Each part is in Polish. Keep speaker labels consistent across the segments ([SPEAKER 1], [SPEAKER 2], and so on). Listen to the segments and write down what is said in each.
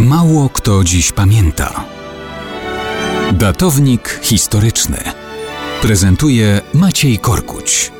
[SPEAKER 1] Mało kto dziś pamięta. Datownik historyczny prezentuje Maciej Korkuć.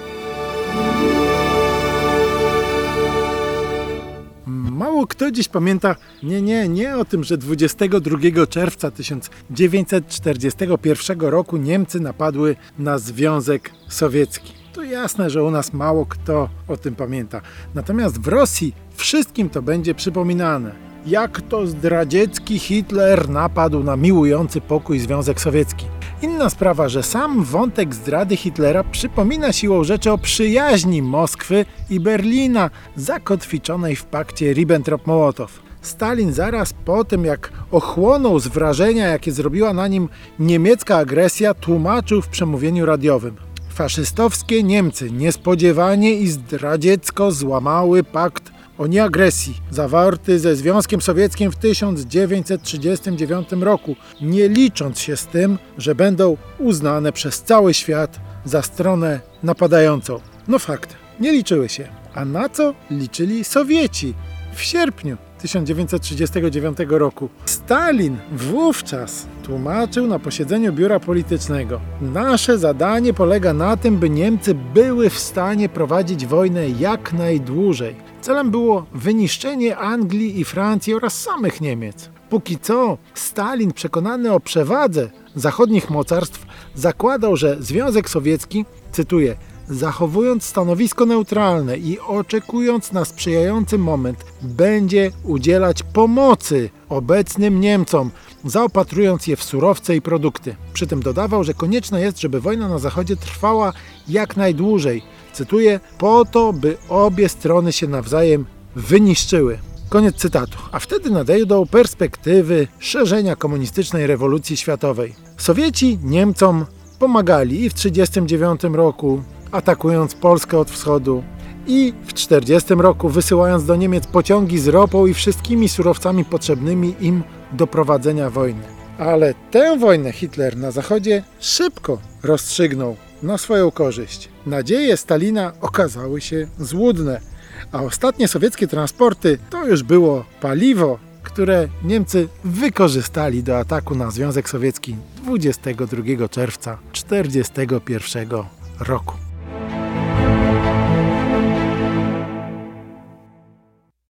[SPEAKER 2] Mało kto dziś pamięta, nie, nie, nie o tym, że 22 czerwca 1941 roku Niemcy napadły na Związek Sowiecki. To jasne, że u nas mało kto o tym pamięta. Natomiast w Rosji wszystkim to będzie przypominane jak to zdradziecki Hitler napadł na miłujący pokój Związek Sowiecki. Inna sprawa, że sam wątek zdrady Hitlera przypomina siłą rzeczy o przyjaźni Moskwy i Berlina zakotwiczonej w pakcie Ribbentrop-Mołotow. Stalin zaraz po tym, jak ochłonął z wrażenia, jakie zrobiła na nim niemiecka agresja, tłumaczył w przemówieniu radiowym. Faszystowskie Niemcy niespodziewanie i zdradziecko złamały pakt o nieagresji zawarty ze Związkiem Sowieckim w 1939 roku, nie licząc się z tym, że będą uznane przez cały świat za stronę napadającą. No fakt, nie liczyły się. A na co liczyli Sowieci w sierpniu 1939 roku. Stalin wówczas tłumaczył na posiedzeniu biura politycznego: Nasze zadanie polega na tym, by Niemcy były w stanie prowadzić wojnę jak najdłużej. Celem było wyniszczenie Anglii i Francji oraz samych Niemiec. Póki co Stalin, przekonany o przewadze zachodnich mocarstw, zakładał, że Związek Sowiecki, cytuję, zachowując stanowisko neutralne i oczekując na sprzyjający moment, będzie udzielać pomocy obecnym Niemcom, zaopatrując je w surowce i produkty. Przy tym dodawał, że konieczne jest, żeby wojna na Zachodzie trwała jak najdłużej. Cytuję: po to, by obie strony się nawzajem wyniszczyły. Koniec cytatu. A wtedy nadejdą perspektywy szerzenia komunistycznej rewolucji światowej. Sowieci Niemcom pomagali i w 1939 roku, atakując Polskę od wschodu i w 1940 roku wysyłając do Niemiec pociągi z ropą i wszystkimi surowcami potrzebnymi im do prowadzenia wojny. Ale tę wojnę Hitler na zachodzie szybko rozstrzygnął na swoją korzyść. Nadzieje Stalina okazały się złudne, a ostatnie sowieckie transporty to już było paliwo, które Niemcy wykorzystali do ataku na Związek Sowiecki 22 czerwca 1941 roku.